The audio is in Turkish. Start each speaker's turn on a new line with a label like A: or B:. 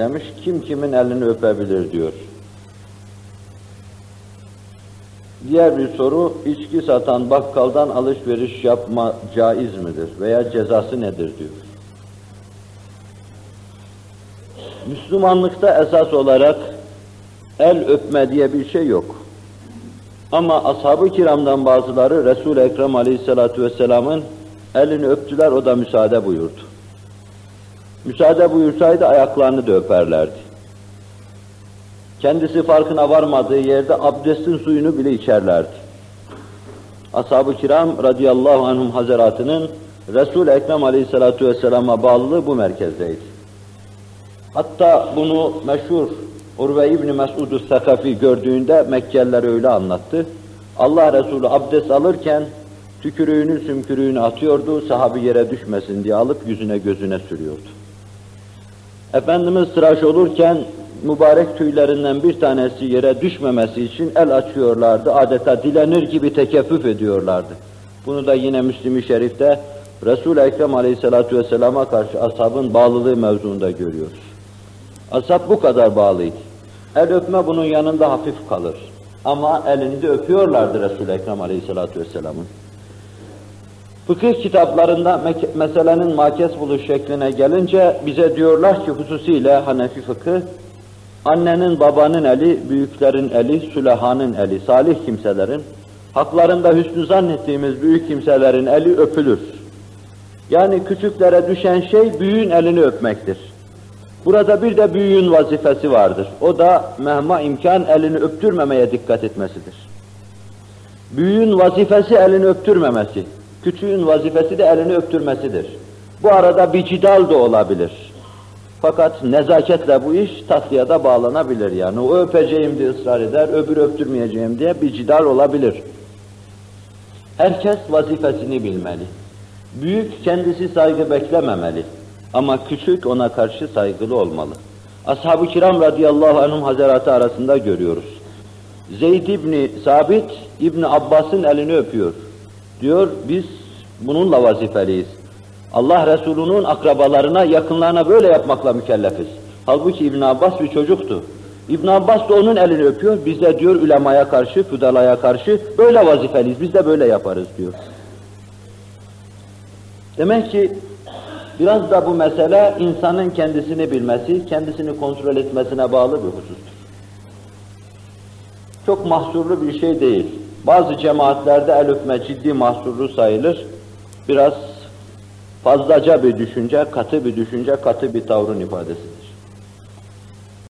A: demiş, kim kimin elini öpebilir diyor. Diğer bir soru, içki satan bakkaldan alışveriş yapma caiz midir veya cezası nedir diyor. Müslümanlıkta esas olarak el öpme diye bir şey yok. Ama ashab-ı kiramdan bazıları Resul-i Ekrem aleyhissalatu vesselamın elini öptüler, o da müsaade buyurdu. Müsaade buyursaydı ayaklarını da öperlerdi. Kendisi farkına varmadığı yerde abdestin suyunu bile içerlerdi. Ashab-ı kiram radıyallahu anhum hazaratının Resul-i Ekrem aleyhissalatu vesselama bağlılığı bu merkezdeydi. Hatta bunu meşhur Urve İbni Mesud-u Sakafi gördüğünde Mekkeliler öyle anlattı. Allah Resulü abdest alırken tükürüğünü sümkürüğünü atıyordu, sahabi yere düşmesin diye alıp yüzüne gözüne sürüyordu. Efendimiz tıraş olurken mübarek tüylerinden bir tanesi yere düşmemesi için el açıyorlardı. Adeta dilenir gibi tekeffüf ediyorlardı. Bunu da yine Müslim-i Şerif'te Resul-i Ekrem Aleyhisselatü Vesselam'a karşı ashabın bağlılığı mevzuunda görüyoruz. Ashab bu kadar bağlıydı. El öpme bunun yanında hafif kalır. Ama elini de öpüyorlardı Resul-i Ekrem Aleyhisselatü Vesselam'ın. Fıkıh kitaplarında meselenin makes buluş şekline gelince bize diyorlar ki hususiyle Hanefi fıkı annenin babanın eli, büyüklerin eli, sülehanın eli, salih kimselerin, haklarında hüsnü zannettiğimiz büyük kimselerin eli öpülür. Yani küçüklere düşen şey büyüğün elini öpmektir. Burada bir de büyüğün vazifesi vardır. O da mehma imkan elini öptürmemeye dikkat etmesidir. Büyüğün vazifesi elini öptürmemesi, küçüğün vazifesi de elini öptürmesidir. Bu arada bir cidal da olabilir. Fakat nezaketle bu iş tatlıya bağlanabilir yani. O öpeceğim diye ısrar eder, öbür öptürmeyeceğim diye bir cidal olabilir. Herkes vazifesini bilmeli. Büyük kendisi saygı beklememeli. Ama küçük ona karşı saygılı olmalı. Ashab-ı kiram radıyallahu anhum hazaratı arasında görüyoruz. Zeyd İbni Sabit, İbni Abbas'ın elini öpüyor. Diyor, biz bununla vazifeliyiz. Allah Resulü'nün akrabalarına, yakınlarına böyle yapmakla mükellefiz. Halbuki İbn Abbas bir çocuktu. İbn Abbas da onun elini öpüyor. Biz de diyor ulemaya karşı, füdalaya karşı böyle vazifeliyiz. Biz de böyle yaparız diyor. Demek ki biraz da bu mesele insanın kendisini bilmesi, kendisini kontrol etmesine bağlı bir husustur. Çok mahsurlu bir şey değil. Bazı cemaatlerde el öpme ciddi mahsurlu sayılır. Biraz fazlaca bir düşünce, katı bir düşünce, katı bir tavrın ifadesidir.